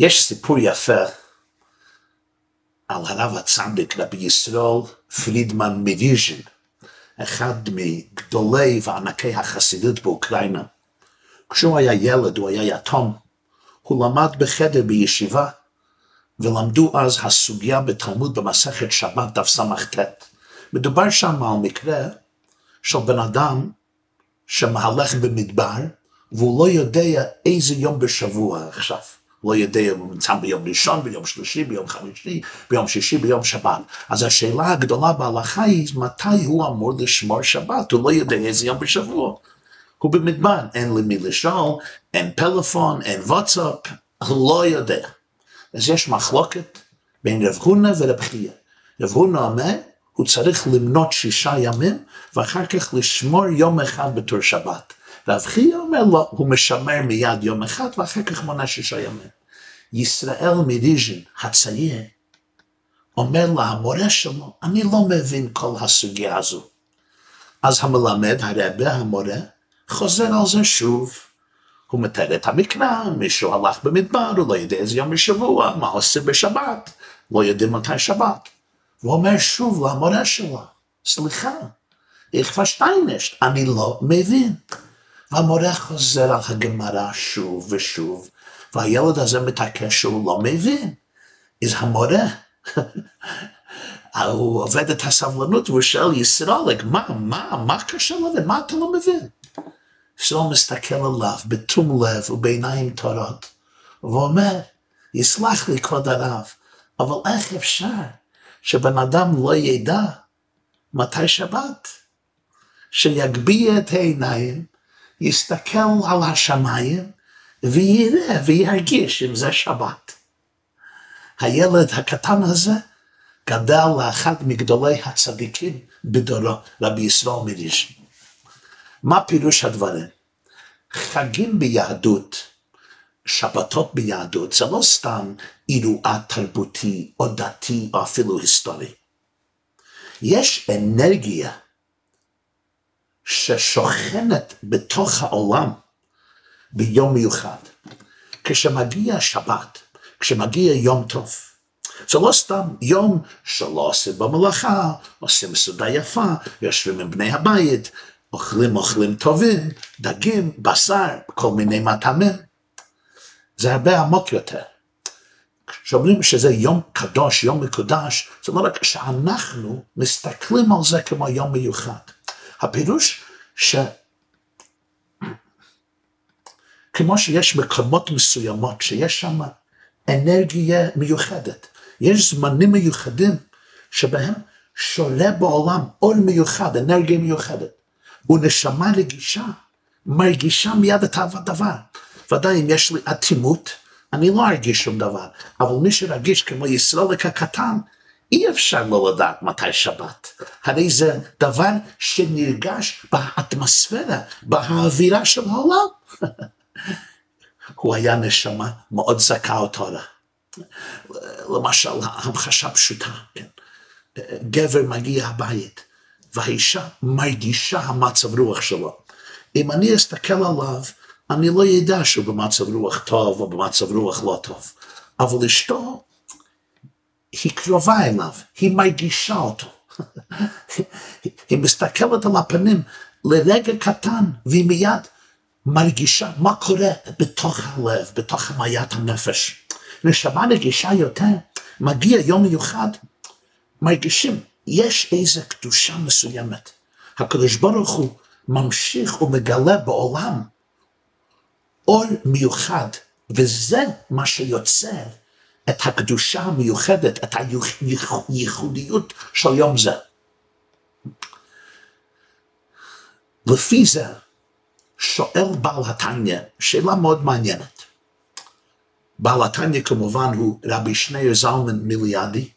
יש סיפור יפה על הרב הצדיק רבי ישראל פרידמן מרוז'ין, אחד מגדולי וענקי החסידות באוקראינה. כשהוא היה ילד, הוא היה יתום, הוא למד בחדר בישיבה, ולמדו אז הסוגיה בתלמוד במסכת שבת דף ס"ט. מדובר שם על מקרה של בן אדם שמהלך במדבר, והוא לא יודע איזה יום בשבוע עכשיו. לא יודע אם הוא נמצא ביום ראשון, ביום שלישי, ביום חמישי, ביום שישי, ביום שבת. אז השאלה הגדולה בהלכה היא מתי הוא אמור לשמור שבת, הוא לא יודע איזה יום בשבוע. הוא במדבר, אין למי לשאול, אין פלאפון, אין וואטסאפ, לא יודע. אז יש מחלוקת בין רב הונא ורב חייא. רב הונא אומר, הוא צריך למנות שישה ימים, ואחר כך לשמור יום אחד בתור שבת. רב חייא אומר לא, הוא משמר מיד יום אחד, ואחר כך מונה שישה ימים. ישראל מריז'ין, הצעיר, אומר למורה שלו, אני לא מבין כל הסוגיה הזו. אז המלמד, הרבה, המורה, חוזר על זה שוב. הוא מתאר את המקרא, מישהו הלך במדבר, הוא לא יודע איזה יום בשבוע, מה עושה בשבת, לא יודע מתי שבת. הוא אומר שוב למורה שלו, סליחה, איך פשטיינשט, אני לא מבין. והמורה חוזר על הגמרא שוב ושוב, והילד הזה מתעקש שהוא לא מבין. אז המורה, הוא עובד את הסבלנות והוא שואל ישראל, מה, מה, מה קשה להבין? מה אתה לא מבין? ישראל מסתכל עליו בתום לב ובעיניים טורות, ואומר, יסלח לי כבוד הרב, אבל איך אפשר שבן אדם לא ידע מתי שבת? שיגביה את העיניים, יסתכל על השמיים, ויראה וירגיש אם זה שבת. הילד הקטן הזה גדל לאחד מגדולי הצדיקים בדורו, רבי ישראל מרישן. מה פירוש הדברים? חגים ביהדות, שבתות ביהדות, זה לא סתם אירוע תרבותי או דתי או אפילו היסטורי. יש אנרגיה ששוכנת בתוך העולם ביום מיוחד. כשמגיע שבת, כשמגיע יום טוב, זה לא סתם יום שלא עושים במלאכה, עושים סעודה יפה, יושבים עם בני הבית, אוכלים אוכלים טובים, דגים, בשר, כל מיני מטעמים. זה הרבה עמוק יותר. כשאומרים שזה יום קדוש, יום מקודש, זה לא רק שאנחנו מסתכלים על זה כמו יום מיוחד. הפירוש ש... כמו שיש מקומות מסוימות שיש שם אנרגיה מיוחדת, יש זמנים מיוחדים שבהם שולה בעולם אור מיוחד, אנרגיה מיוחדת. ונשמה רגישה, מרגישה מיד את הדבר. ודאי אם יש לי אטימות, אני לא ארגיש שום דבר, אבל מי שרגיש כמו ישראלק הקטן, אי אפשר לא לדעת מתי שבת. הרי זה דבר שנרגש באטמוספירה, באווירה של העולם. הוא היה נשמה מאוד זכה תורה. למשל, המחשה פשוטה, כן? גבר מגיע הבית, והאישה מרגישה המצב רוח שלו. אם אני אסתכל עליו, אני לא ידע שהוא במצב רוח טוב או במצב רוח לא טוב. אבל אשתו, היא קרובה אליו, היא מרגישה אותו. היא מסתכלת על הפנים לרגע קטן, והיא מיד מרגישה מה קורה בתוך הלב, בתוך המיית הנפש. נשמה רגישה יותר, מגיע יום מיוחד, מרגישים יש איזו קדושה מסוימת. הקדוש ברוך הוא ממשיך ומגלה בעולם אור מיוחד, וזה מה שיוצר את הקדושה המיוחדת, את הייחודיות של יום זה. לפי זה, שואל בעל התניא שאלה מאוד מעניינת. בעל התניא כמובן הוא רבי שניאר זלמן מיליאדי,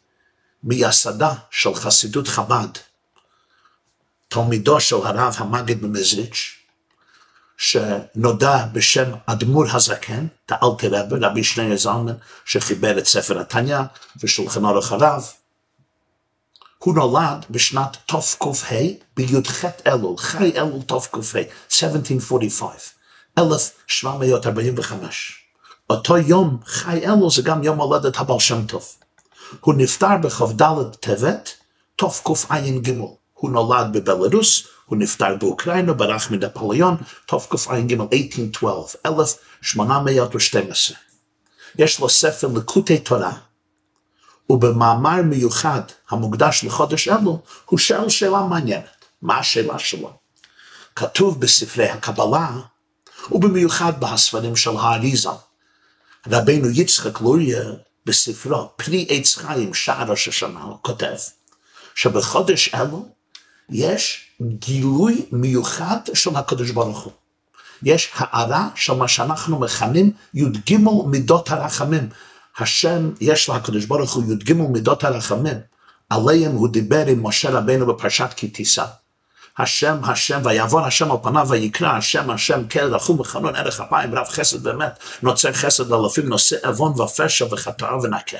מייסדה של חסידות חב"ד, תלמידו של הרב המגיד במזריץ', שנודע בשם אדמו"ר הזקן, תאלתר רבי, רבי שניאר זלמן, שחיבר את ספר התניא אורך הרב. הוא נולד בשנת תק"ה בי"ח אלול, חי אלול תק"ה, 1745, 1745. אותו יום חי אלו זה גם יום הולדת הבעל שם טוב. הוא נפטר בכ"ד טבת, תקע"ג. הוא נולד בבלרוס, הוא נפטר באוקראינה, ברח מנפוליאון, תקע"ג 1812, 1812. יש לו ספר לקוטי תורה, ובמאמר מיוחד המוקדש לחודש אלו, הוא שואל שאלה מעניינת. מה השאלה שלו? כתוב בספרי הקבלה, ובמיוחד בספרים של האריזה. רבנו יצחק לוריה בספרו פרי עץ חיים שער ראש השנה הוא כותב שבחודש אלו יש גילוי מיוחד של הקדוש ברוך הוא. יש הארה של מה שאנחנו מכנים י"ג מידות הרחמים. השם, יש לקדוש ברוך הוא י"ג מידות הרחמים, עליהם הוא דיבר עם משה רבנו בפרשת כי תישא. השם, השם, ויעבור השם על פניו ויקרא, השם, השם, כן, רחום וחנון, ערך אפיים, רב חסד באמת, נוצר חסד לאלפים, נושא עוון ופשע וחטאה ונקה.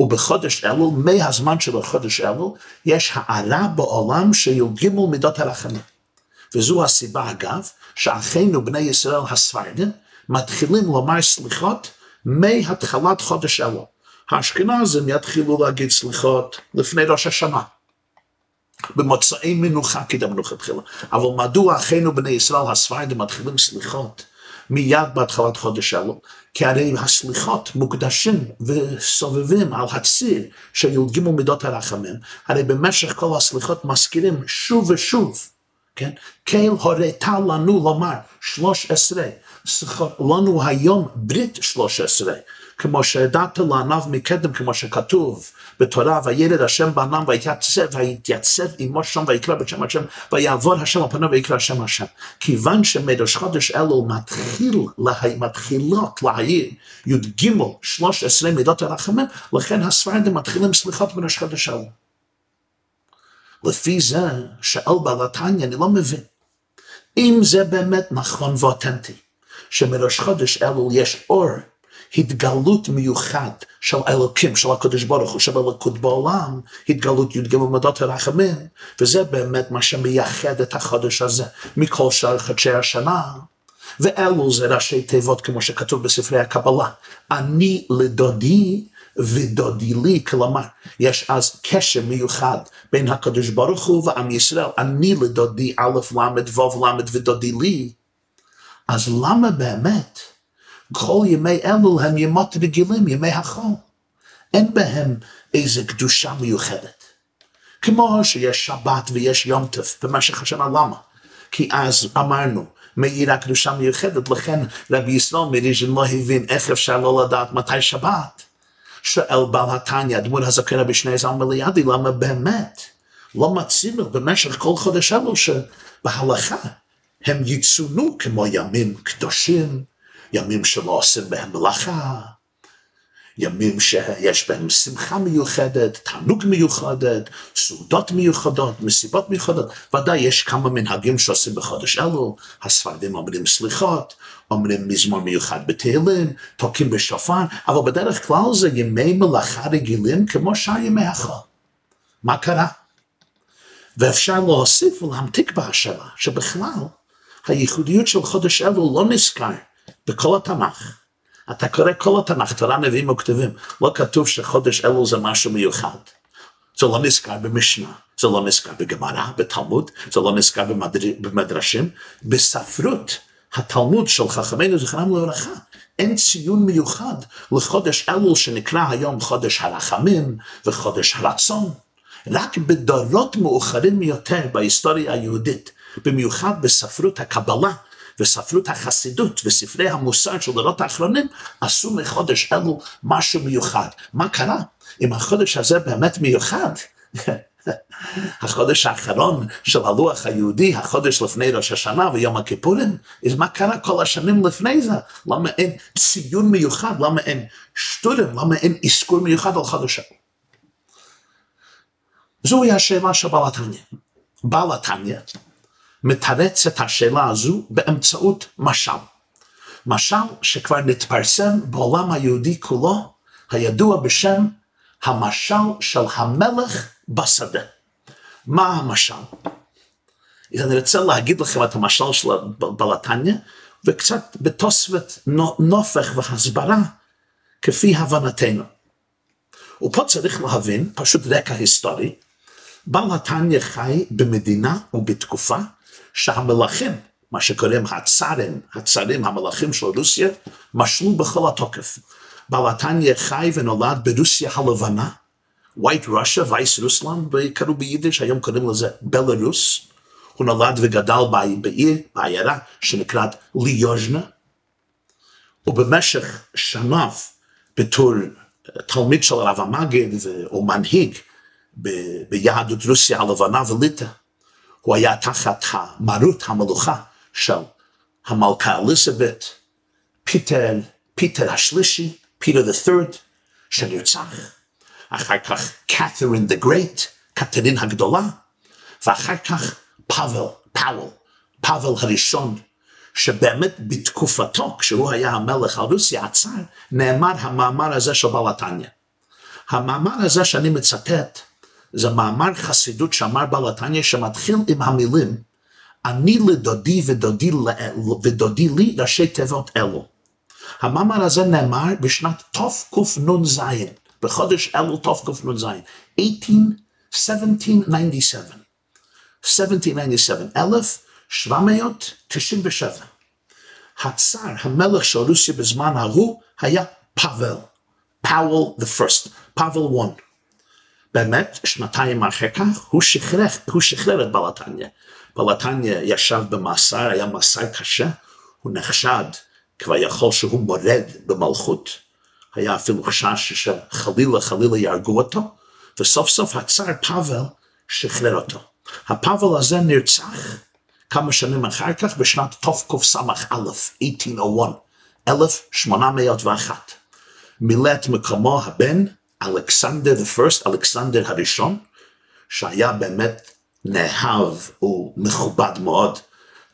ובחודש אלול, מהזמן של החודש אלול, יש הארה בעולם שי"ג מידות הרחמים. וזו הסיבה, אגב, שאחינו בני ישראל הספרדים מתחילים לומר סליחות מהתחלת חודש אלול. האשכנזים יתחילו להגיד סליחות לפני ראש השנה. במוצאי מנוחה כי המנוחה התחילה. אבל מדוע אחינו בני ישראל הספרדים מתחילים סליחות מיד בהתחלת חודש אלו? כי הרי הסליחות מוקדשים וסובבים על הציר של י"ג מידות הרחמים. הרי במשך כל הסליחות מזכירים שוב ושוב, כן? כל הורית לנו לומר שלוש עשרה, לנו היום ברית שלוש עשרה. כמו שהדעת לעניו מקדם, כמו שכתוב בתורה, וירד השם בענם ויתייצב, ויתייצב עמו שם ויקרא בשם השם, ויעבור השם על פניו ויקרא השם השם. כיוון שמראש חודש אלו מתחיל, לה, מתחילות להעיר י"ג 13 מידות הרחמים, לכן הספרדים מתחילים סליחות בראש חודש אלו. לפי זה, שאל בעל התניא, אני לא מבין. אם זה באמת נכון ואותנטי, שמראש חודש אלו יש אור התגלות מיוחד של אלוקים, של הקדוש ברוך הוא, של אלוקות בעולם, התגלות י"ג מדות הרחמים, וזה באמת מה שמייחד את החודש הזה מכל שאר חדשי השנה. ואלו זה ראשי תיבות כמו שכתוב בספרי הקבלה. אני לדודי ודודי לי, כלומר, יש אז קשר מיוחד בין הקדוש ברוך הוא ועם ישראל, אני לדודי א' ל' ו' ל' ודודי לי. אז למה באמת כל ימי אלול הם ימות רגילים, ימי החול. אין בהם איזה קדושה מיוחדת. כמו שיש שבת ויש יום טוב במשך השנה, למה? כי אז אמרנו, מאיר הקדושה מיוחדת, לכן רבי ישראל מריז'ן לא הבין איך אפשר לא לדעת מתי שבת. שואל בעל התניא, דמות הזקן רבי שני זל מליאדי, למה באמת לא מצינו במשך כל חודש אלו שבהלכה הם יצונו כמו ימים קדושים, ימים שלא עושים בהם מלאכה, ימים שיש בהם שמחה מיוחדת, תענוג מיוחדת, סעודות מיוחדות, מסיבות מיוחדות. ודאי יש כמה מנהגים שעושים בחודש אלו, הספרדים אומרים סליחות, אומרים מזמור מיוחד בתהילים, תוקעים בשופר, אבל בדרך כלל זה ימי מלאכה רגילים כמו שאר ימי החול. מה קרה? ואפשר להוסיף ולהמתיק בהשאלה, שבכלל הייחודיות של חודש אלו לא נזכר בכל התנ"ך. אתה קורא כל התנ"ך, תורה נביאים וכתובים, לא כתוב שחודש אלול זה משהו מיוחד. זה לא נזכר במשנה, זה לא נזכר בגמרא, בתלמוד, זה לא נזכר במדר... במדרשים. בספרות התלמוד של חכמינו זכרם לברכה, אין ציון מיוחד לחודש אלול שנקרא היום חודש הרחמים וחודש הרצון. רק בדורות מאוחרים יותר בהיסטוריה היהודית, במיוחד בספרות הקבלה, וספרות החסידות וספרי המוסר של דורות האחרונים עשו מחודש אלו משהו מיוחד. מה קרה? אם החודש הזה באמת מיוחד, החודש האחרון של הלוח היהודי, החודש לפני ראש השנה ויום הכיפורים, אז מה קרה כל השנים לפני זה? למה אין ציון מיוחד? למה אין שטורים? למה אין אזכור מיוחד על חודש אלו? זוהי השאלה של בעל התניא. בעל התניא מתרץ את השאלה הזו באמצעות משל. משל שכבר נתפרסם בעולם היהודי כולו, הידוע בשם המשל של המלך בשדה. מה המשל? אני רוצה להגיד לכם את המשל של בלתניה, וקצת בתוספת נופך והסברה כפי הבנתנו. ופה צריך להבין, פשוט רקע היסטורי, בעל התניא חי במדינה ובתקופה שהמלכים, מה שקוראים הצארים, הצארים המלכים של רוסיה, משלו בכל התוקף. בעל התניא חי ונולד ברוסיה הלבנה, White Russia, וייס רוסלנד, קראו ביידיש, היום קוראים לזה בלרוס. הוא נולד וגדל בעיר, בעיירה, שנקראת ליוז'נה, ובמשך שניו בתור תלמיד של הרב המגיד או מנהיג ביהדות רוסיה הלבנה וליטא, הוא היה תחת המרות המלוכה של המלכה אליזבת, פיטר, פיטר השלישי, פיטר the third, שנרצח, אחר כך Catherine the great, קתרין הגדולה, ואחר כך פאבל, פאוול, פאבל הראשון, שבאמת בתקופתו, כשהוא היה המלך על רוסיה הצאר, נאמר המאמר הזה של בעל. המאמר הזה שאני מצטט, זה מאמר חסידות שאמר בעל התניא, שמתחיל עם המילים, אני לדודי ודודי, ודודי לי ראשי תיבות אלו. המאמר הזה נאמר בשנת תקנ"ז, בחודש אלו תקנ"ז, 1797. 1797, 1797. הצאר, המלך של רוסיה בזמן ההוא, היה פאבל, פאוול the first, פאבל 1. באמת, שנתיים אחר כך, הוא שחרר, הוא שחרר את בלתניה. בלתניה ישב במאסר, היה מאסר קשה, הוא נחשד כביכול שהוא מורד במלכות. היה אפילו חשש שחלילה חלילה יהרגו אותו, וסוף סוף הצאר פאבל שחרר אותו. הפאבל הזה נרצח כמה שנים אחר כך בשנת תקס"א, 1801, 1801. מילא את מקומו הבן אלכסנדר the אלכסנדר הראשון, שהיה באמת נאהב ומכובד מאוד.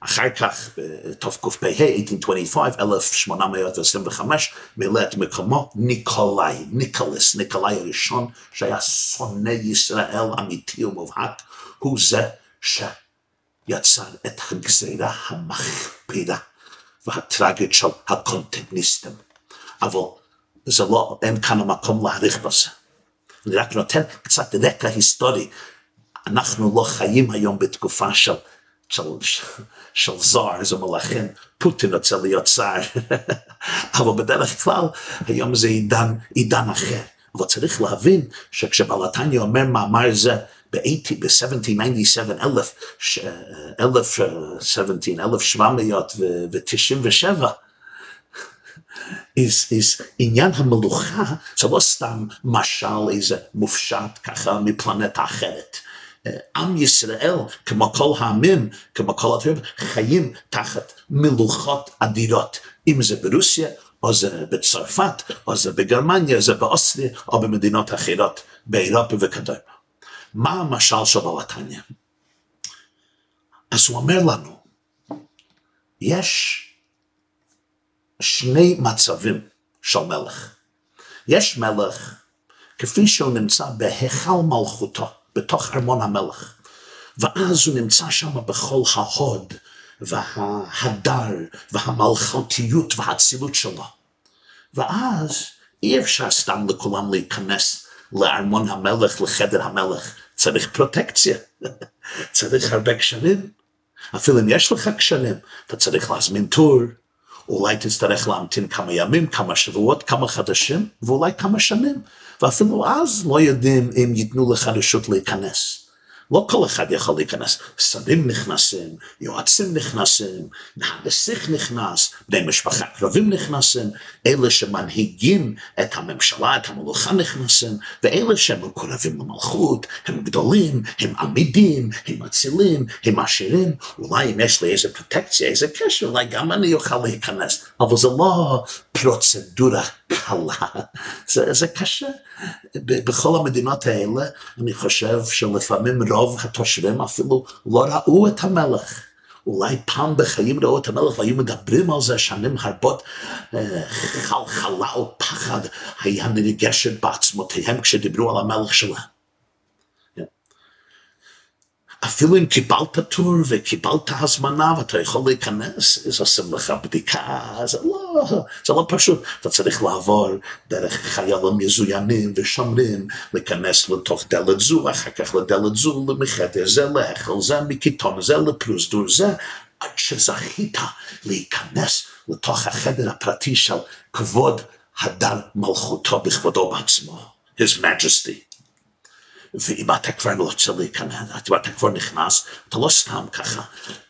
אחר כך, בתקפ"ה, 1825, 1825, מילא את מקומו ניקולאי, ניקולס, ניקולאי הראשון, שהיה שונא ישראל אמיתי ומובהק, הוא זה שיצר את הגזירה המחפירה והטרגית של הקונטגניסטים. אבל זה לא, אין כאן המקום להעריך בזה. אני רק נותן קצת רקע היסטורי. אנחנו לא חיים היום בתקופה של, של, של זוהר, זה מלאכים, פוטין רוצה להיות שר, אבל בדרך כלל היום זה עידן, עידן אחר. אבל צריך להבין שכשבלתניה אומר מאמר זה ב-1797, 1797, is, is עניין המלוכה זה לא סתם משל איזה מופשט ככה מפלנטה אחרת. עם ישראל, כמו כל העמים, כמו כל הדברים, חיים תחת מלוכות אדירות, אם זה ברוסיה, או זה בצרפת, או זה בגרמניה, זה באוסטריה, או במדינות אחרות, באירופה וכדומה. מה המשל של בלתניה? אז הוא אומר לנו, יש שני מצבים של מלך. יש מלך כפי שהוא נמצא בהיכל מלכותו, בתוך ארמון המלך, ואז הוא נמצא שם בכל ההוד וההדר והמלכותיות והאצילות שלו. ואז אי אפשר סתם לכולם להיכנס לארמון המלך, לחדר המלך. צריך פרוטקציה, צריך הרבה קשרים. אפילו אם יש לך קשרים, אתה צריך להזמין טור, אולי תצטרך להמתין כמה ימים, כמה שבועות, כמה חדשים, ואולי כמה שנים. ואפילו אז לא יודעים אם ייתנו לך רשות להיכנס. לא כל אחד יכול להיכנס. שרים נכנסים, יועצים נכנסים, הנסיך נכנס, בני משפחה קרובים נכנסים, אלה שמנהיגים את הממשלה, את המלוכה נכנסים, ואלה שהם מקורבים למלכות, הם גדולים, הם עמידים, הם אצילים, הם עשירים, אולי אם יש לי איזה פרוטקציה, איזה קשר, אולי גם אני אוכל להיכנס, אבל זה לא פרוצדורה קלה, זה, זה קשה. בכל המדינות האלה, אני חושב שלפעמים רוב התושבים אפילו לא ראו את המלך. אולי פעם בחיים ראו את המלך והיו מדברים על זה שנים הרבות, חלחלה או פחד היה נרגשת בעצמותיהם כשדיברו על המלך שלהם. אפילו אם קיבלת טור וקיבלת הזמנה ואתה יכול להיכנס, אז עושים לך בדיקה, זה לא, זה לא פשוט. אתה צריך לעבור דרך חיילים מזוינים ושומרים, להיכנס לתוך דלת זו, אחר כך לדלת זו, למחדר, זה לאכול, זה מקיטון, זה לפרוזדור, זה עד שזכית להיכנס לתוך החדר הפרטי של כבוד הדר מלכותו בכבודו בעצמו, His Majesty. ואם אתה כבר לא אם אתה כבר נכנס, אתה לא סתם ככה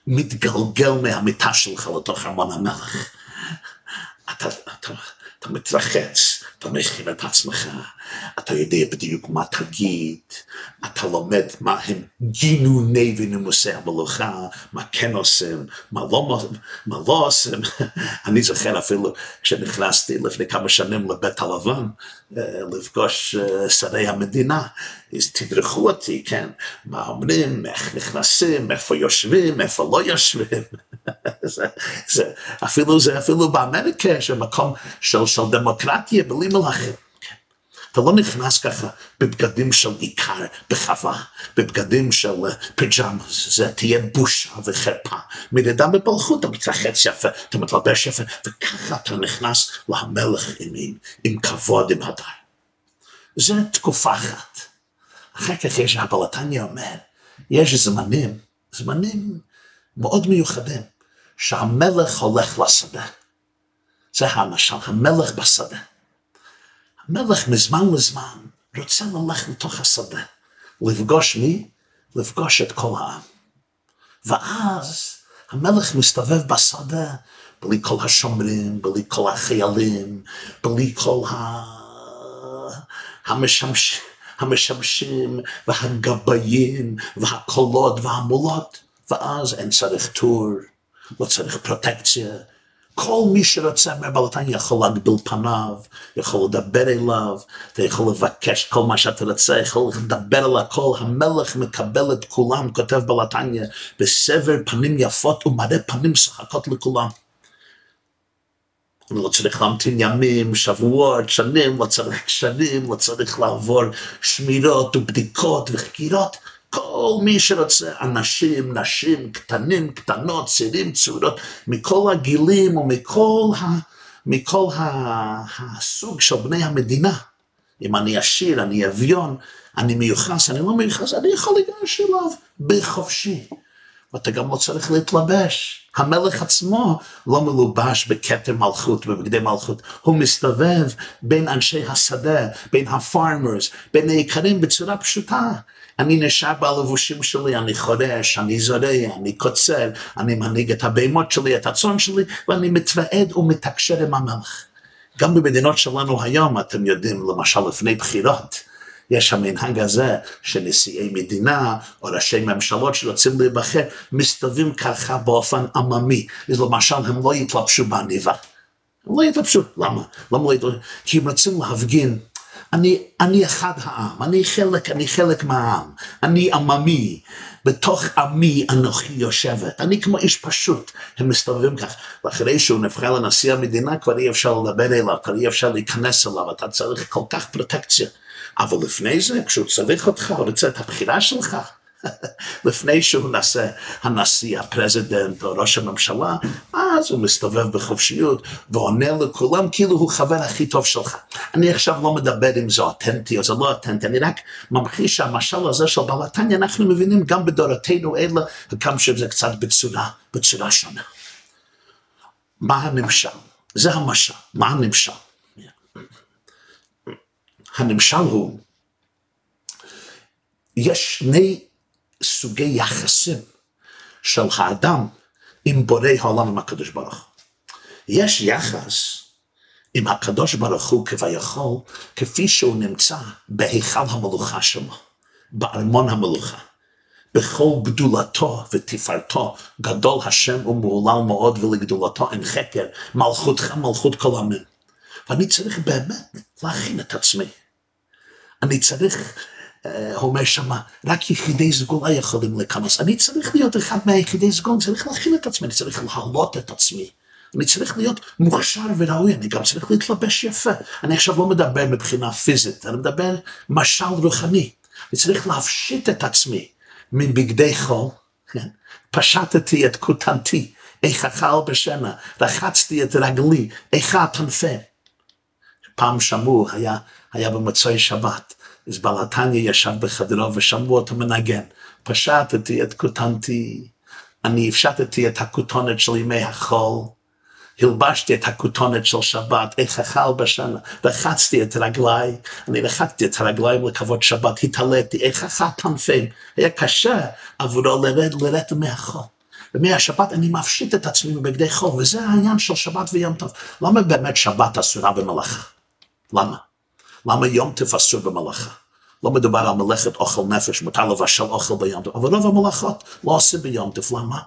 מתגלגל מהמיטה שלך לתוך ארמון המלך. אתה, אתה, אתה מתרחץ, אתה מכין את עצמך, אתה יודע בדיוק מה תגיד, אתה לומד מה הם גינוני ונימוסי המלוכה, מה כן עושים, מה לא, מה לא עושים. אני זוכר אפילו כשנכנסתי לפני כמה שנים לבית הלבן, אה, לפגוש אה, שרי המדינה, אז תדרכו אותי, כן, מה אומרים, איך נכנסים, איפה יושבים, איפה לא יושבים. זה, זה, אפילו זה אפילו באמריקה, שמקום של, של דמוקרטיה בלי מלאכים. אתה לא נכנס ככה בבגדים של עיקר, בחווה, בבגדים של אה, פיג'מאס, זה תהיה בושה וחרפה. מלידה בבלכות אתה מתרחץ יפה, אתה מתלבש יפה, וככה אתה נכנס למלך עם, עם, כבוד, עם הדר. זה תקופה אחת. אחר כך יש, הבלתניה אומר, יש זמנים, זמנים מאוד מיוחדים, שהמלך הולך לשדה. זה המשל, המלך בשדה. המלך מזמן לזמן רוצה ללכת לתוך השדה, לפגוש מי? לפגוש את כל העם. ואז המלך מסתובב בשדה בלי כל השומרים, בלי כל החיילים, בלי כל ה... המשמש... המשמשים והגבאים והקולות והמולות, ואז אין צריך טור, לא צריך פרוטקציה, כל מי שרוצה מהבלתן יכול להגביל פניו, יכול לדבר אליו, אתה יכול לבקש כל מה שאתה רוצה, יכול לדבר על הכל, המלך מקבל את כולם, כותב בלתניה, בסבר פנים יפות ומראה פנים שחקות לכולם. לא צריך להמתין ימים, שבועות, שנים, לא צריך שנים, לא צריך לעבור שמירות ובדיקות וחקירות. כל מי שרוצה, אנשים, נשים, קטנים, קטנות, צעירים, צעירות, מכל הגילים ומכל ה, מכל ה, הסוג של בני המדינה. אם אני עשיר, אני אביון, אני מיוחס, אני לא מיוחס, אני יכול לגרש אליו בחופשי. ואתה גם לא צריך להתלבש. המלך עצמו לא מלובש בכתר מלכות, בבגדי מלכות. הוא מסתובב בין אנשי השדה, בין הפארמרס, בין האיכרים בצורה פשוטה. אני נשאר בלבושים שלי, אני חורש, אני זורע, אני קוצר, אני מנהיג את הבהמות שלי, את הצאן שלי, ואני מתוועד ומתקשר עם המלך. גם במדינות שלנו היום, אתם יודעים, למשל לפני בחירות, יש המנהג הזה שנשיאי מדינה או ראשי ממשלות שרוצים להיבחר מסתובבים ככה באופן עממי. אז למשל הם לא יתלבשו בעניבה. הם לא יתלבשו, למה? למה לא יתלבשו? כי הם רוצים להפגין אני, אני אחד העם, אני חלק, אני חלק מהעם, אני עממי, בתוך עמי אנוכי יושבת, אני כמו איש פשוט, הם מסתובבים כך, ואחרי שהוא נבחר לנשיא המדינה כבר אי אפשר לדבר אליו, כבר אי אפשר להיכנס אליו, אתה צריך כל כך פרוטקציה, אבל לפני זה, כשהוא צריך אותך, הוא רוצה את הבחירה שלך, לפני שהוא נעשה הנשיא, ה president או ראש הממשלה, אז הוא מסתובב בחופשיות ועונה לכולם כאילו הוא חבר הכי טוב שלך. אני עכשיו לא מדבר אם זה אותנטי או זה לא אותנטי, אני רק ממחיש שהמשל הזה של בלתניה אנחנו מבינים גם בדורתנו אלה, וכמה שזה קצת בצורה, בצורה שונה. מה הנמשל? זה המשל. מה הנמשל? הנמשל הוא, יש שני סוגי יחסים של האדם עם בורא העולם, עם הקדוש ברוך. יש יחס עם הקדוש ברוך הוא כביכול, כפי שהוא נמצא בהיכל המלוכה שלו, בארמון המלוכה. בכל גדולתו ותפארתו, גדול השם ומהולל מאוד ולגדולתו אין חקר, מלכותך מלכות כל עמים. ואני צריך באמת להכין את עצמי. אני צריך אה, אומר שמה, רק יחידי סגולה יכולים להיכנס. אני צריך להיות אחד מהיחידי סגולה, אני צריך להכין את עצמי, אני צריך להעלות את עצמי. אני צריך להיות מוכשר וראוי, אני גם צריך להתלבש יפה. אני עכשיו לא מדבר מבחינה פיזית, אני מדבר משל רוחני. אני צריך להפשיט את עצמי, מבגדי חול, כן? פשטתי את כותנתי, איך אכל בשנה, רחצתי את רגלי, איך התנפה. פעם שמעו, היה, היה במוצאי שבת, אז בעלתניה ישב בחדרו ושמעו אותו מנגן. פשטתי את כותנתי, אני הפשטתי את הכותונת של ימי החול, הלבשתי את הכותונת של שבת, איך אכל בשנה, רחצתי את רגליי, אני רחצתי את הרגליים לכבוד שבת, התעליתי, איך אכל תנפים, היה קשה עבורו לרד, לרד מהחול. ומהשבת אני מפשיט את עצמי בבגדי חול, וזה העניין של שבת ויום טוב. למה באמת שבת אסורה במלאכה? למה? למה יום אסור במלאכה? לא מדובר על מלאכת אוכל נפש, מותר לבשל אוכל ביום טוב, אבל רוב המלאכות לא עושים ביום טוב, למה?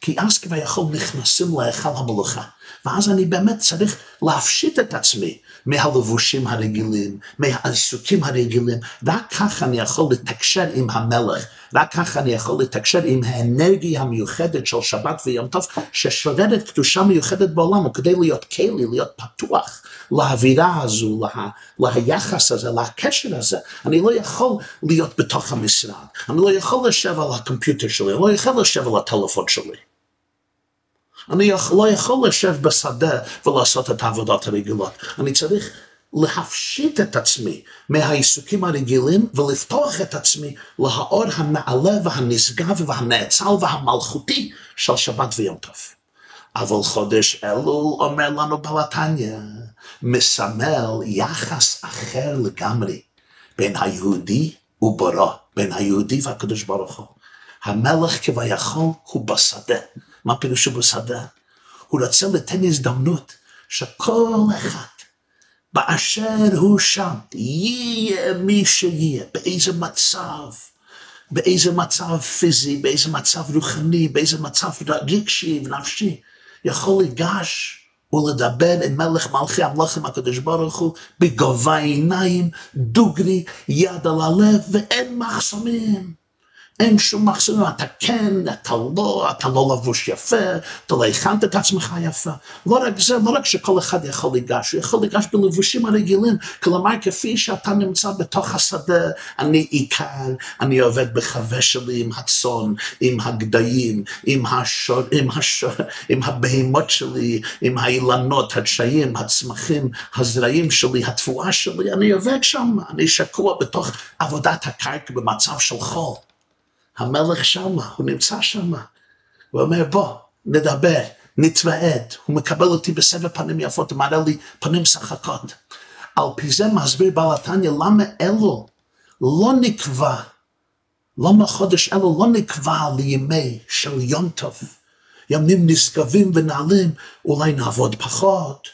כי אז כביכול נכנסים להיכל המלוכה. ואז אני באמת צריך להפשיט את עצמי מהלבושים הרגילים, מהעיסוקים הרגילים. רק ככה אני יכול לתקשר עם המלך, רק ככה אני יכול לתקשר עם האנרגיה המיוחדת של שבת ויום טוב, ששורדת קדושה מיוחדת בעולם, וכדי להיות כלי, להיות פתוח לאווירה הזו, לה, ליחס הזה, לקשר הזה. אני לא יכול להיות בתוך המשרד, אני לא יכול לשב על הקומפיוטר שלי, אני לא יכול לשב על הטלפון שלי. אני לא יכול לשב בשדה ולעשות את העבודות הרגילות. אני צריך להפשיט את עצמי מהעיסוקים הרגילים ולפתוח את עצמי לאור הנעלה והנשגב והנאצל והמלכותי של שבת ויום טוב. אבל חודש אלול אומר לנו בלתניה, מסמל יחס אחר לגמרי בין היהודי ובורו, בין היהודי והקדוש ברוך הוא. המלך כביכול הוא בשדה. מה פירושו בשדה? הוא רוצה לתת הזדמנות שכל אחד באשר הוא שם, יהיה מי שיהיה, באיזה מצב, באיזה מצב פיזי, באיזה מצב רוחני, באיזה מצב רגשי ונפשי, יכול לגש ולדבר עם מלך מלכי המלכים הקדוש ברוך הוא בגובה עיניים, דוגרי, יד על הלב ואין מחסומים. אין שום מחסום, אתה כן, אתה לא, אתה לא לבוש יפה, אתה לא הכנת את עצמך יפה. לא רק זה, לא רק שכל אחד יכול לגש, הוא יכול לגש בלבושים הרגילים. כלומר, כפי שאתה נמצא בתוך השדה, אני עיקר, אני עובד בחווה שלי עם הצאן, עם הגדיים, עם, השור, עם, השור, עם הבהמות שלי, עם האילנות, הדשאים, הצמחים, הזרעים שלי, התבואה שלי, אני עובד שם, אני שקוע בתוך עבודת הקרקע במצב של חול. המלך שמה, הוא נמצא שמה. הוא אומר, בוא, נדבר, נתוועד. הוא מקבל אותי בסבב פנים יפות, מראה לי פנים שחקות. על פי זה מסביר בעל התניא למה אלו לא נקבע, למה חודש אלו לא נקבע לימי של יום טוב. ימים נשגבים ונעלים, אולי נעבוד פחות,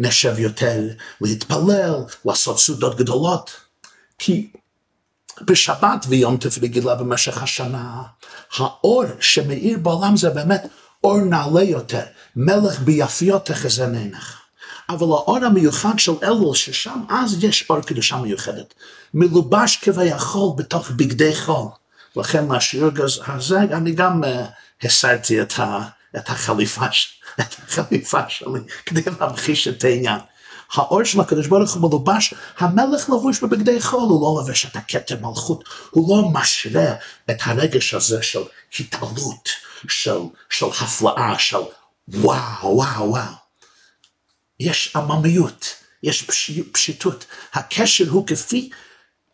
נשב יותר להתפלל, לעשות סעודות גדולות. כי בשבת ויום טוב רגילה במשך השנה. האור שמאיר בעולם זה באמת אור נעלה יותר, מלך ביפיות תחזן עינך. אבל האור המיוחד של אלול, ששם אז יש אור קדושה מיוחדת, מלובש כביכול בתוך בגדי חול. לכן מהשיעור הזה אני גם uh, הסרתי את, ה, את, החליפה, את החליפה שלי כדי להמחיש את העניין. האור של הקדוש ברוך הוא מלובש, המלך לבוש בבגדי חול, הוא לא לובש את הכתר מלכות, הוא לא משרה את הרגש הזה של התעלות, של, של הפלאה, של וואו, וואו, וואו. יש עממיות, יש פשיטות. הקשר הוא כפי,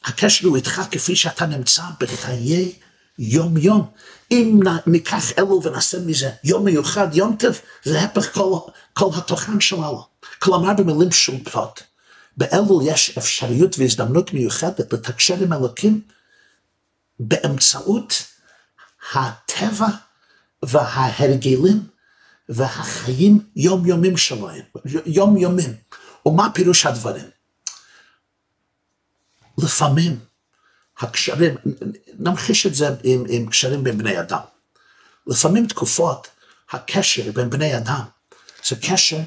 הקשר הוא איתך כפי שאתה נמצא בחיי יום יום. אם ניקח אלו ונעשה מזה יום מיוחד, יום טוב, זה הפך כל, כל התוכן שלנו. כלומר במילים פשוטות, באלול יש אפשריות והזדמנות מיוחדת לתקשר עם אלוקים באמצעות הטבע וההרגלים והחיים יומיומים שלהם, יומיומים. ומה פירוש הדברים? לפעמים הקשרים, נמחיש את זה עם, עם קשרים בין בני אדם. לפעמים תקופות הקשר בין בני אדם זה קשר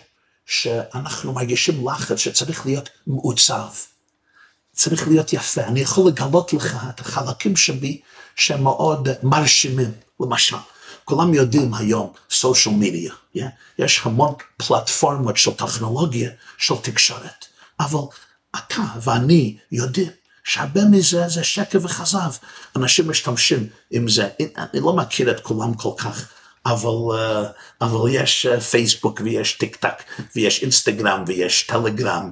שאנחנו מרגישים לחץ שצריך להיות מעוצב, צריך להיות יפה. אני יכול לגלות לך את החלקים שבי שהם מאוד מרשימים. למשל, כולם יודעים היום סושיאל מדיה, yeah? יש המון פלטפורמות של טכנולוגיה, של תקשורת, אבל אתה ואני יודעים שהרבה מזה זה שקר וכזב. אנשים משתמשים עם זה, אני לא מכיר את כולם כל כך, אבל, uh, אבל יש פייסבוק ויש טיק טק ויש אינסטגרם ויש טלגרם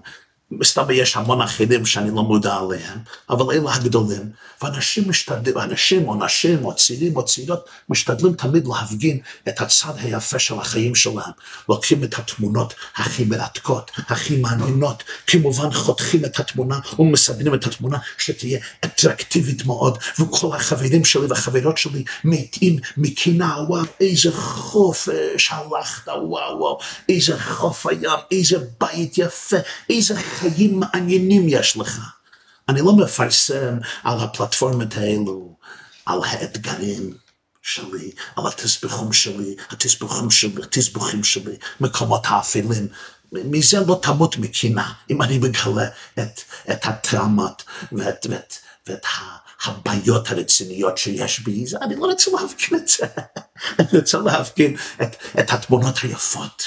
מסתבר יש המון אחרים שאני לא מודע עליהם, אבל אלה הגדולים, ואנשים משתדלים, אנשים או נשים או צעירים או צעירות משתדלים תמיד להפגין את הצד היפה של החיים שלהם. לוקחים את התמונות הכי מרתקות, הכי מעניינות, כמובן חותכים את התמונה ומסדרים את התמונה שתהיה אטרקטיבית מאוד, וכל החברים שלי והחברות שלי מתים מקינה, וואו, איזה חופש הלכת, וואו, וואו, איזה חוף הים, איזה בית יפה, איזה חיים מעניינים יש לך. אני לא מפרסם על הפלטפורמות האלו, על האתגרים שלי, על התסבוכים שלי, התסבוכים שלי, התסבוכים שלי, מקומות האפלים. מזה לא תמות מקינה, אם אני מגלה את, את הטראומות ואת, ואת, ואת הבעיות הרציניות שיש בי, אני לא רוצה להפגין את זה, אני רוצה להפגין את, את התמונות היפות.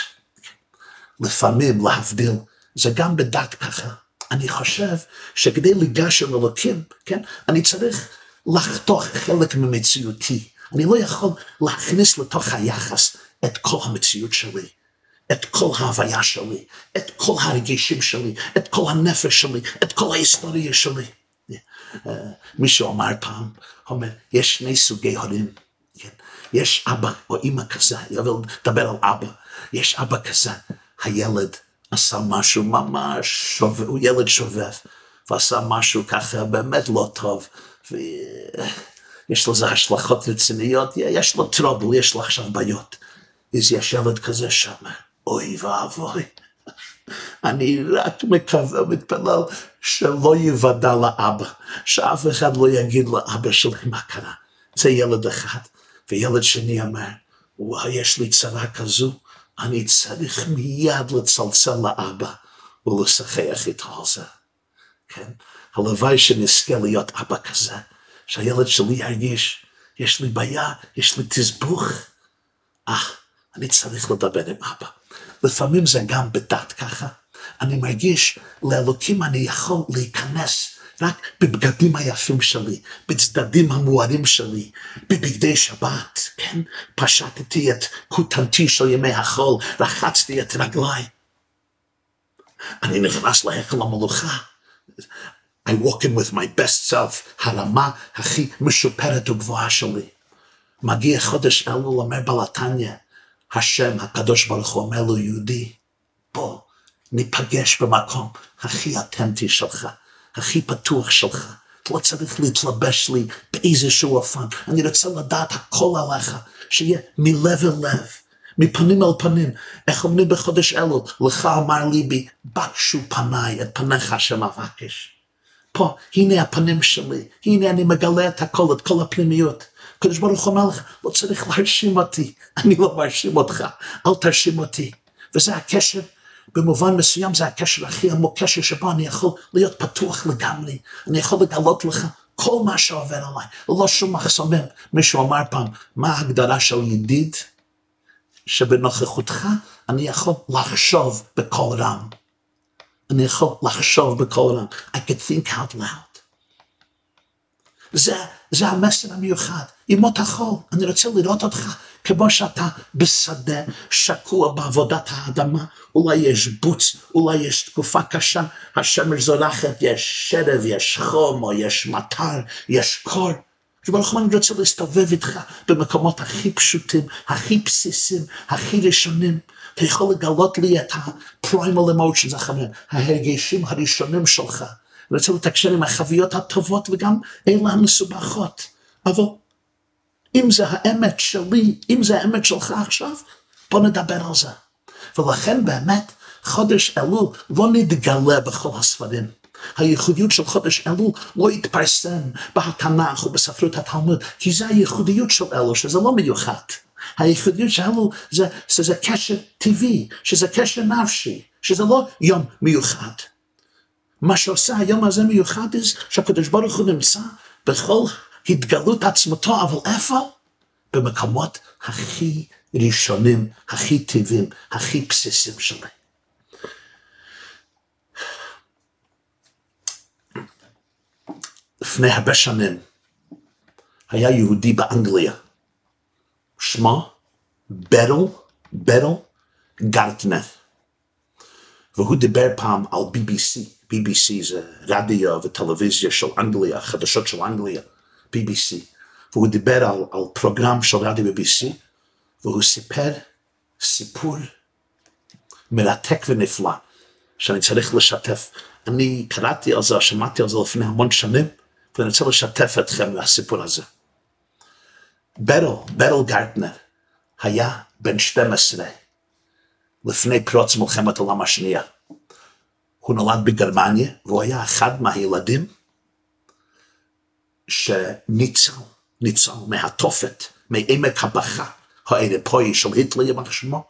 לפעמים להבדיל זה גם בדת ככה. אני חושב שכדי לגש אל אלוקים, כן, אני צריך לחתוך חלק ממציאותי. אני לא יכול להכניס לתוך היחס את כל המציאות שלי, את כל ההוויה שלי, את כל הרגישים שלי, את כל הנפש שלי, את כל ההיסטוריה שלי. אה, מישהו אמר פעם, אומר, יש שני סוגי הורים, כן? יש אבא או אימא כזה, אני אוהב לדבר על אבא, יש אבא כזה, הילד עשה משהו ממש שובב, הוא ילד שובב, ועשה משהו ככה באמת לא טוב, ויש לזה השלכות רציניות, יש לו טרובל, יש לו עכשיו בעיות. אז יש ילד כזה שם, אוי ואבוי. אני רק מקווה ומתפלל שלא יוודע לאבא, שאף אחד לא יגיד לאבא שלי מה קרה. זה ילד אחד. וילד שני אומר, וואי, יש לי צרה כזו, אני צריך מיד לצלצל לאבא ולשחח איתו על זה. כן? הלוואי שנזכה להיות אבא כזה, שהילד שלי ירגיש, יש לי בעיה, יש לי תסבוך. אה, אני צריך לדבר עם אבא. לפעמים זה גם בדת ככה. אני מרגיש, לאלוקים אני יכול להיכנס רק בבגדים היפים שלי, בצדדים המוארים שלי, בבגדי שבת, כן? פשטתי את כותנתי של ימי החול, רחצתי את רגליי. אני נכנס להיכל המלוכה. I walk in with my best self, הרמה הכי משופרת וגבוהה שלי. מגיע חודש אלול, אומר בלתניה, השם הקדוש ברוך הוא אומר לו, יהודי, בוא, ניפגש במקום הכי אותנטי שלך. הכי פתוח שלך. אתה לא צריך להתלבש לי באיזשהו אופן. אני רוצה לדעת הכל עליך, שיהיה מלב אל לב, מפנים אל פנים. איך אומרים בחודש אלו, לך אמר ליבי, בקשו פניי, את פניך השם אבקש. פה, הנה הפנים שלי, הנה אני מגלה את הכל, את כל הפנימיות. הקדוש ברוך הוא אומר לך, לא צריך להרשים אותי, אני לא מרשים אותך, אל תרשים אותי. וזה הקשר במובן מסוים זה הקשר הכי עמוק, קשר שבו אני יכול להיות פתוח לגמרי, אני יכול לגלות לך כל מה שעובר עליי, ללא שום מחסומים. מישהו אמר פעם, מה ההגדרה של ידיד? שבנוכחותך אני יכול לחשוב בקול רם. אני יכול לחשוב בקול רם. I could think out loud. זה, זה המסר המיוחד. ימות החול, אני רוצה לראות אותך כמו שאתה בשדה שקוע בעבודת האדמה, אולי יש בוץ, אולי יש תקופה קשה, השמש זורחת, יש שרב, יש חום, או יש מטר, יש קור. ברוך הוא רוצה להסתובב איתך במקומות הכי פשוטים, הכי בסיסיים, הכי ראשונים. אתה יכול לגלות לי את ה-primal emotions, ההרגשים הראשונים שלך. אני רוצה לתקשר עם החוויות הטובות וגם אלה המסובכות. אבל אם זה האמת שלי, אם זה האמת שלך עכשיו, בוא נדבר על זה. ולכן באמת, חודש אלול לא נתגלה בכל הספרים. הייחודיות של חודש אלול לא יתפרסם בתנ"ך ובספרות התלמוד, כי זה הייחודיות של אלול, שזה לא מיוחד. הייחודיות של אלול זה, שזה קשר טבעי, שזה קשר נפשי, שזה לא יום מיוחד. מה שעושה היום הזה מיוחד זה שהקדוש ברוך הוא נמצא בכל התגלות עצמתו, אבל איפה? במקומות הכי ראשונים, הכי טבעים, הכי בסיסיים שלי. לפני הרבה שנים היה יהודי באנגליה, שמו ברל, ברל גרטנר, והוא דיבר פעם על BBC, BBC זה רדיו וטלוויזיה של אנגליה, חדשות של אנגליה, BBC, והוא דיבר על, על פרוגרם של רדיו BBC, והוא סיפר סיפור מרתק ונפלא, שאני צריך לשתף. אני קראתי על זה, שמעתי על זה לפני המון שנים, ואני רוצה לשתף אתכם מהסיפור הזה. ברל, ברל גרטנר, היה בן 12 לפני פרוץ מלחמת העולם השנייה. הוא נולד בגרמניה, והוא היה אחד מהילדים שניצל, ניצל מהתופת, מעמק הבכה האירופאי של היטלר, יימח שמו,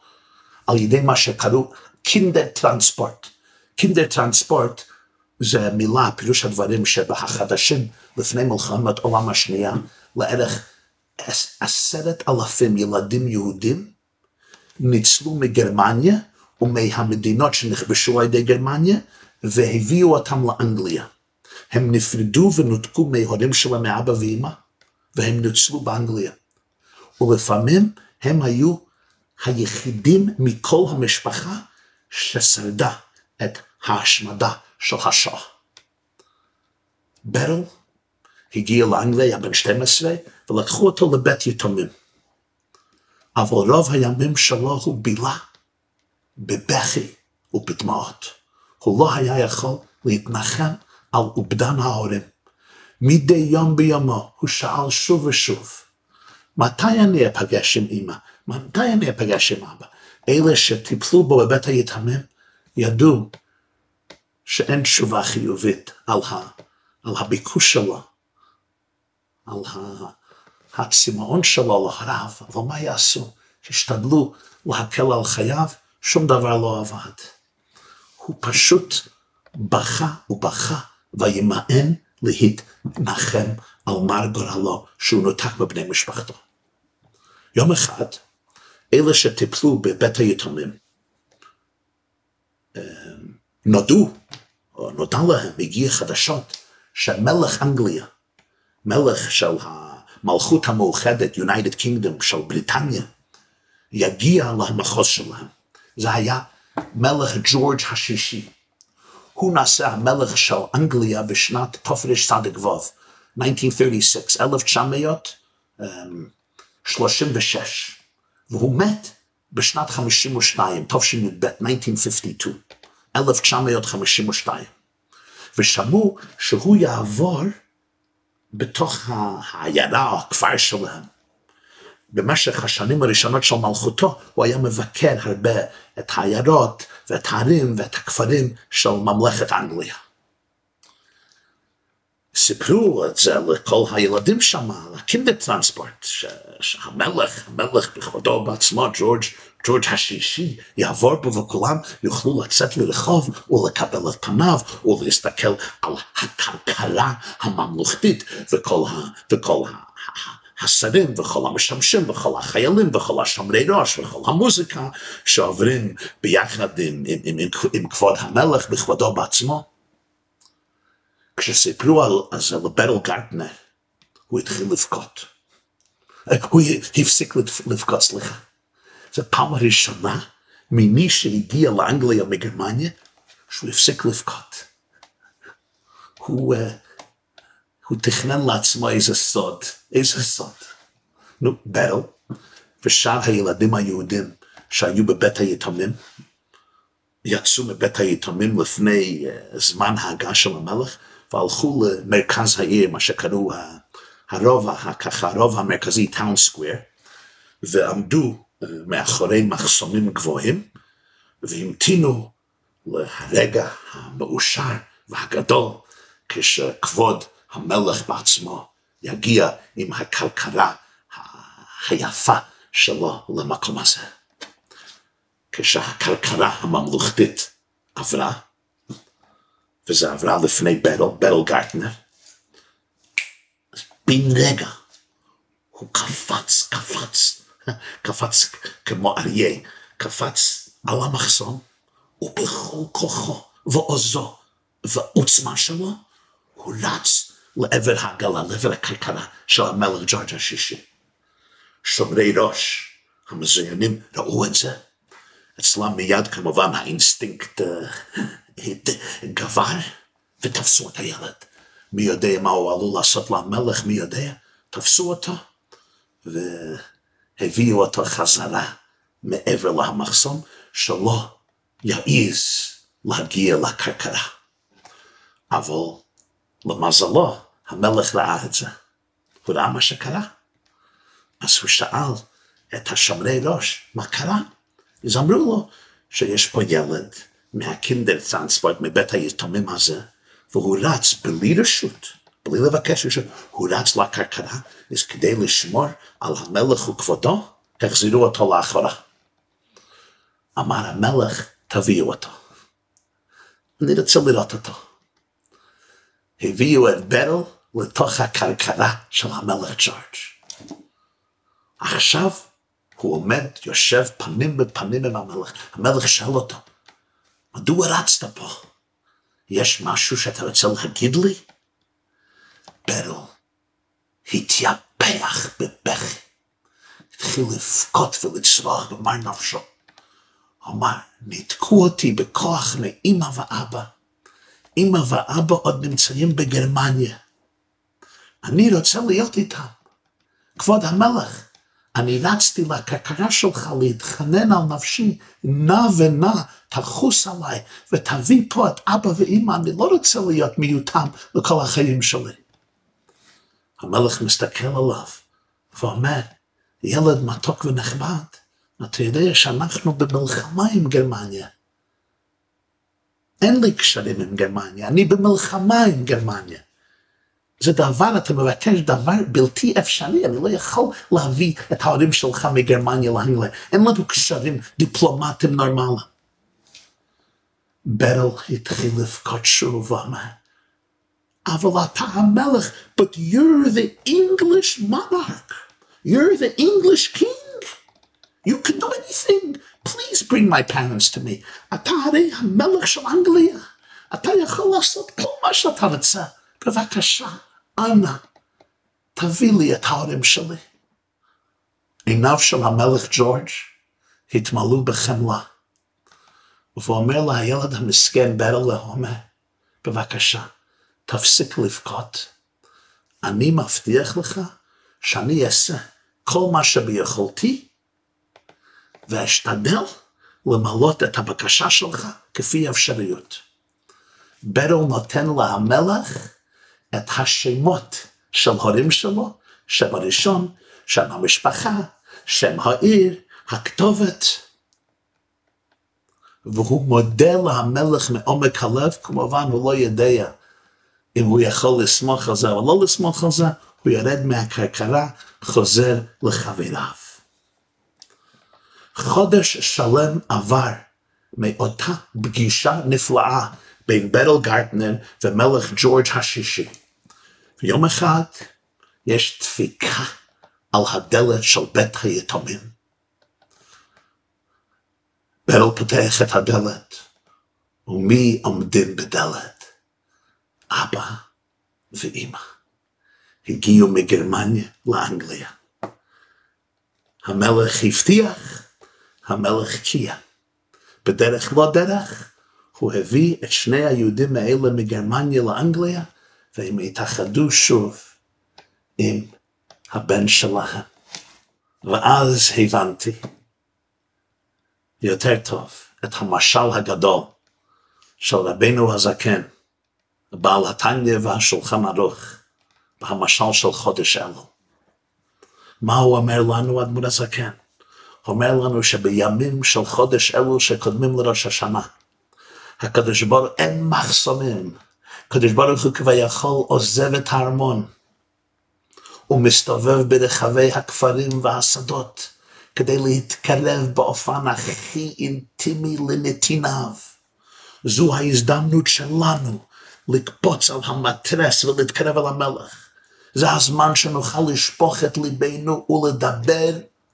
על ידי מה שקראו קינדר טרנספורט. קינדר טרנספורט זה מילה, פירוש הדברים שבחדשים לפני מלחמת העולם השנייה, לערך עשרת אלפים ילדים יהודים ניצלו מגרמניה ומהמדינות שנכבשו על ידי גרמניה והביאו אותם לאנגליה. הם נפרדו ונותקו מההורים שלהם מאבא ואמא והם נוצלו באנגליה. ולפעמים הם היו היחידים מכל המשפחה ששרדה את ההשמדה של השואה. ברל הגיע לאנגליה בן 12 ולקחו אותו לבית יתומים. אבל רוב הימים שלו הוא בילה בבכי ובדמעות. הוא לא היה יכול להתנחם על אובדן ההורים. מדי יום ביומו הוא שאל שוב ושוב, מתי אני אפגש עם אמא? מתי אני אפגש עם אבא? אלה שטיפלו בו בבית היתמים ידעו שאין תשובה חיובית על, ה, על הביקוש שלו, על הצמאון שלו להוריו, אבל מה יעשו? השתדלו להקל על חייו, שום דבר לא עבד. הוא פשוט בכה ובכה וימאן להתנחם על מר גורלו שהוא נותק מבני משפחתו. יום אחד, אלה שטיפלו בבית היתומים, אה, נודעו, או נודע להם, הגיע חדשות, שמלך אנגליה, מלך של המלכות המאוחדת, United Kingdom של בריטניה, יגיע למחוז שלהם. זה היה מלך ג'ורג' השישי. הוא נעשה המלך של אנגליה בשנת תופרש צדיק ו', 1936, 1936, והוא מת בשנת 52, תשי"ב, 1952, 1952, ושמעו שהוא יעבור בתוך העיירה או הכפר שלהם. במשך השנים הראשונות של מלכותו הוא היה מבקר הרבה את העיירות ואת הערים ואת הכפרים של ממלכת אנגליה. סיפרו את זה לכל הילדים שם, על הקינדר טרנספורט, שהמלך, המלך בכבודו בעצמו, ג'ורג', ג'ורג' השישי, יעבור בו וכולם יוכלו לצאת לרחוב ולקבל את פניו ולהסתכל על הכלכלה הממלכתית וכל, ה, וכל ה, השרים וכל המשמשים וכל החיילים וכל השומרי ראש וכל המוזיקה שעוברים ביחד עם, עם, עם, עם, עם כבוד המלך בכבודו בעצמו. כשסיפרו על זה לברל גרטנר, הוא התחיל לבכות. הוא הפסיק לבכות, סליחה. זו פעם הראשונה ממי שהגיע לאנגליה מגרמניה, שהוא הפסיק לבכות. הוא, uh, הוא תכנן לעצמו איזה סוד, איזה סוד. נו, ברל ושאר הילדים היהודים שהיו בבית היתומים, יצאו מבית היתומים לפני זמן ההגה של המלך, והלכו למרכז העיר, מה שקראו הרוב, ככה הרוב המרכזי, טאון סקוויר, ועמדו מאחורי מחסומים גבוהים, והמתינו לרגע המאושר והגדול, כשכבוד המלך בעצמו יגיע עם הכלכלה היפה שלו למקום הזה. כשהכלכלה הממלכתית עברה, וזה עברה לפני ברל, ברל גרטנר. בן רגע הוא קפץ, קפץ, קפץ כמו אריה, קפץ על המחסום, ובכל כוחו ועוזו ועוצמה שלו, הוא רץ לעבר העגלה, לעבר הכרכרה של המלך ג'ורג' השישי. שומרי ראש, המזוינים, ראו את זה. אצלם מיד כמובן האינסטינקט אה, גבר, ותפסו את הילד. מי יודע מה הוא עלול לעשות למלך, מי יודע? תפסו אותו, והביאו אותו חזרה מעבר למחסום, שלא יעז להגיע לכרכרה. אבל למזלו, המלך ראה את זה. הוא ראה מה שקרה. אז הוא שאל את השומרי ראש, מה קרה? אז אמרו לו שיש פה ילד מהקינדר טרנספורט, מבית היתומים הזה, והוא רץ בלי רשות, בלי לבקש רשות, הוא רץ לכרכרה, אז כדי לשמור על המלך וכבודו, החזירו אותו לאחורה. אמר המלך, תביאו אותו. אני רוצה לראות אותו. הביאו את ברל לתוך הכרכרה של המלך ג'ורג'. עכשיו הוא עומד, יושב פנים בפנים עם המלך. המלך שאל אותו, מדוע רצת פה? יש משהו שאתה רוצה להגיד לי? ברל התייפח בבכי, התחיל לבכות ולצרוח במר נפשו. אמר, ניתקו אותי בכוח מאמא ואבא. אמא ואבא עוד נמצאים בגרמניה. אני רוצה להיות איתם. כבוד המלך, אני רצתי לכרכרה שלך להתחנן על נפשי, נע ונע, תחוס עליי, ותביא פה את אבא ואמא, אני לא רוצה להיות מיותם לכל החיים שלי. המלך מסתכל עליו ואומר, ילד מתוק ונחמד, אתה יודע שאנחנו במלחמה עם גרמניה. אין לי קשרים עם גרמניה, אני במלחמה עם גרמניה. זה דבר, אתה מבקש דבר בלתי אפשרי, אני לא יכול להביא את ההורים שלך מגרמניה לאנגליה, אין לנו קשרים דיפלומטיים נורמליים. ברל התחיל לבכות שוב ואמר, אבל אתה המלך, but you're the English monarch, you're the English king, you can do anything, please bring my parents to me. אתה הרי המלך של אנגליה, אתה יכול לעשות כל מה שאתה רוצה, בבקשה. אנא, תביא לי את ההורים שלי. עיניו של המלך ג'ורג' התמלאו בחמלה, והוא אומר לילד המסכן ברל להומר, בבקשה, תפסיק לבכות. אני מבטיח לך שאני אעשה כל מה שביכולתי, ואשתדל למלות את הבקשה שלך כפי אפשריות. ברל נותן למלך את השמות של הורים שלו, שם הראשון, שם המשפחה, שם העיר, הכתובת. והוא מודה למלך מעומק הלב, כמובן הוא לא יודע אם הוא יכול לסמוך על זה או לא לסמוך על זה, הוא ירד מהכרכרה, חוזר לחבריו. חודש שלם עבר מאותה פגישה נפלאה בין ברל גרטנר ומלך ג'ורג' השישי. ויום אחד יש דפיקה על הדלת של בית היתומים. ברל פותח את הדלת, ומי עומדים בדלת? אבא ואימא. הגיעו מגרמניה לאנגליה. המלך הבטיח, המלך קיים. בדרך לא דרך, הוא הביא את שני היהודים האלה מגרמניה לאנגליה, והם התאחדו שוב עם הבן שלהם. ואז הבנתי יותר טוב את המשל הגדול של רבנו הזקן, בעל התניא והשולחן ערוך, בהמשל של חודש אלו. מה הוא אומר לנו, אדמות הזקן? הוא אומר לנו שבימים של חודש אלו שקודמים לראש השנה, הקדוש ברוך אין מחסומים. הקדוש ברוך הוא כביכול עוזב את הארמון. הוא מסתובב ברחבי הכפרים והשדות כדי להתקרב באופן הכי אינטימי לנתיניו. זו ההזדמנות שלנו לקפוץ על המטרס ולהתקרב אל המלך. זה הזמן שנוכל לשפוך את ליבנו ולדבר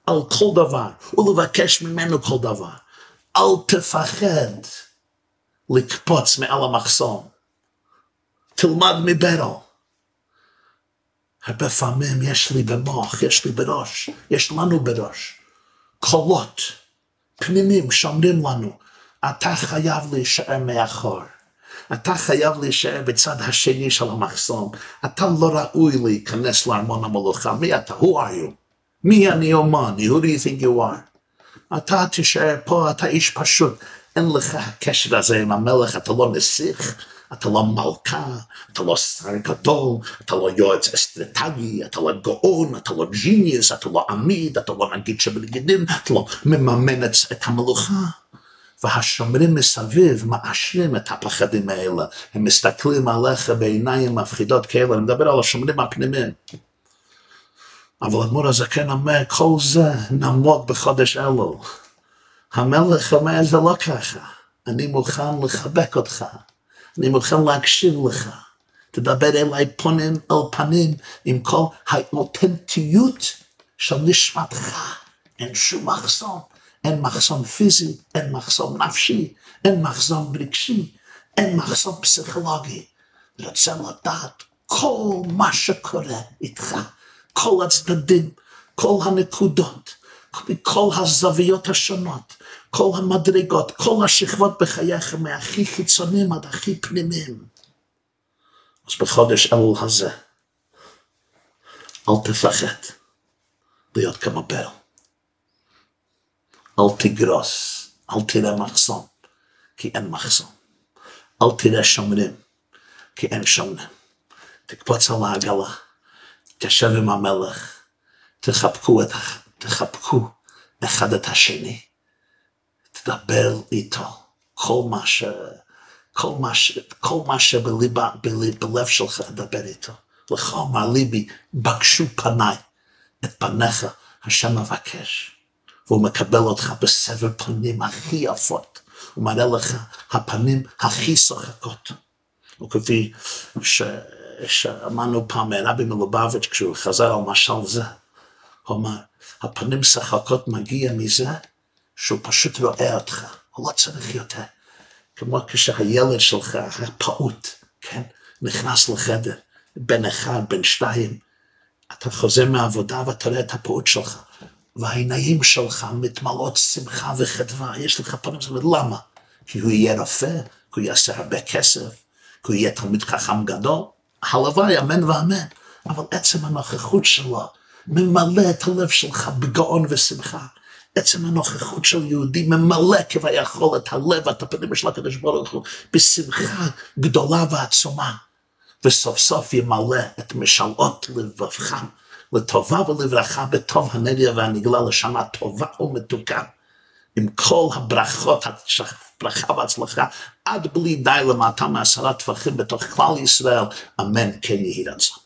על כל דבר ולבקש ממנו כל דבר. אל תפחד. לקפוץ מעל המחסום. תלמד מברל. הרבה פעמים יש לי במוח, יש לי בראש, יש לנו בראש, קולות פנימיים שאומרים לנו, אתה חייב להישאר מאחור. אתה חייב להישאר בצד השני של המחסום. אתה לא ראוי להיכנס לארמון המלוכה. מי אתה? Who are you? מי אני אומן? Who do you think you are? אתה תישאר פה, אתה איש פשוט. אין לך הקשר הזה עם המלך, אתה לא נסיך, אתה לא מלכה, אתה לא שר גדול, אתה לא יועץ אסטרטגי, אתה לא גאון, אתה לא ג'יניוס, אתה לא עמיד, אתה לא נגיד שבנגידים, אתה לא מממן את המלוכה. והשומרים מסביב מאשרים את הפחדים האלה. הם מסתכלים עליך בעיניים מפחידות כאלה, אני מדבר על השומרים הפנימיים. אבל אדמו"ר הזקן אומר, כל זה נעמוד בחודש אלו. המלך אומר, זה לא ככה. אני מוכן לחבק אותך. אני מוכן להקשיב לך. תדבר אליי פנים אל פנים עם כל האותנטיות של נשמתך. אין שום מחסום. אין מחסום פיזי, אין מחסום נפשי, אין מחסום רגשי, אין מחסום פסיכולוגי. רוצה לדעת כל מה שקורה איתך, כל הצדדים, כל הנקודות, מכל הזוויות השונות, כל המדרגות, כל השכבות בחייך, מהכי חיצוניים עד הכי פנימיים. אז בחודש אלול הזה, אל תפחד להיות כמו בל. אל תגרוס, אל תראה מחסום, כי אין מחסום. אל תראה שומרים, כי אין שומרים. תקפוץ על העגלה, תשב עם המלך, תחבקו, את, תחבקו אחד את השני, תדבר איתו. כל מה ש... כל מה, ש... כל מה שבליבה, בלב, בלב שלך, תדבר איתו. לך אמר ליבי, בקשו פניי, את פניך, השם מבקש. והוא מקבל אותך בסבר פנים הכי יפות. הוא מראה לך הפנים הכי שוחקות. וכפי ש... שאמרנו פעם מרבי מלובביץ' כשהוא חזר על משל זה, הוא אמר, הפנים שחקות מגיע מזה שהוא פשוט רואה אותך, הוא לא צריך יותר. כמו כשהילד שלך, הפעוט, כן, נכנס לחדר, בן אחד, בן שתיים, אתה חוזר מהעבודה ואתה רואה את הפעוט שלך, והעיניים שלך מתמלאות שמחה וחדווה, יש לך פנים, זאת אומרת, למה? כי הוא יהיה רופא, כי הוא יעשה הרבה כסף, כי הוא יהיה תלמיד חכם גדול, הלוואי, אמן ואמן, אבל עצם הנוכחות שלו ממלא את הלב שלך בגאון ושמחה. עצם הנוכחות של יהודי ממלא כביכול את הלב ואת הפנים של הקדוש ברוך הוא בשמחה גדולה ועצומה. וסוף סוף ימלא את משאלות לבבך לטובה ולברכה בטוב הנדיה והנגלה לשנה טובה ומתוקה. עם כל הברכות, ברכה והצלחה, עד בלי די למטה מעשרה טפחים בתוך כלל ישראל, אמן כן יהי רצון.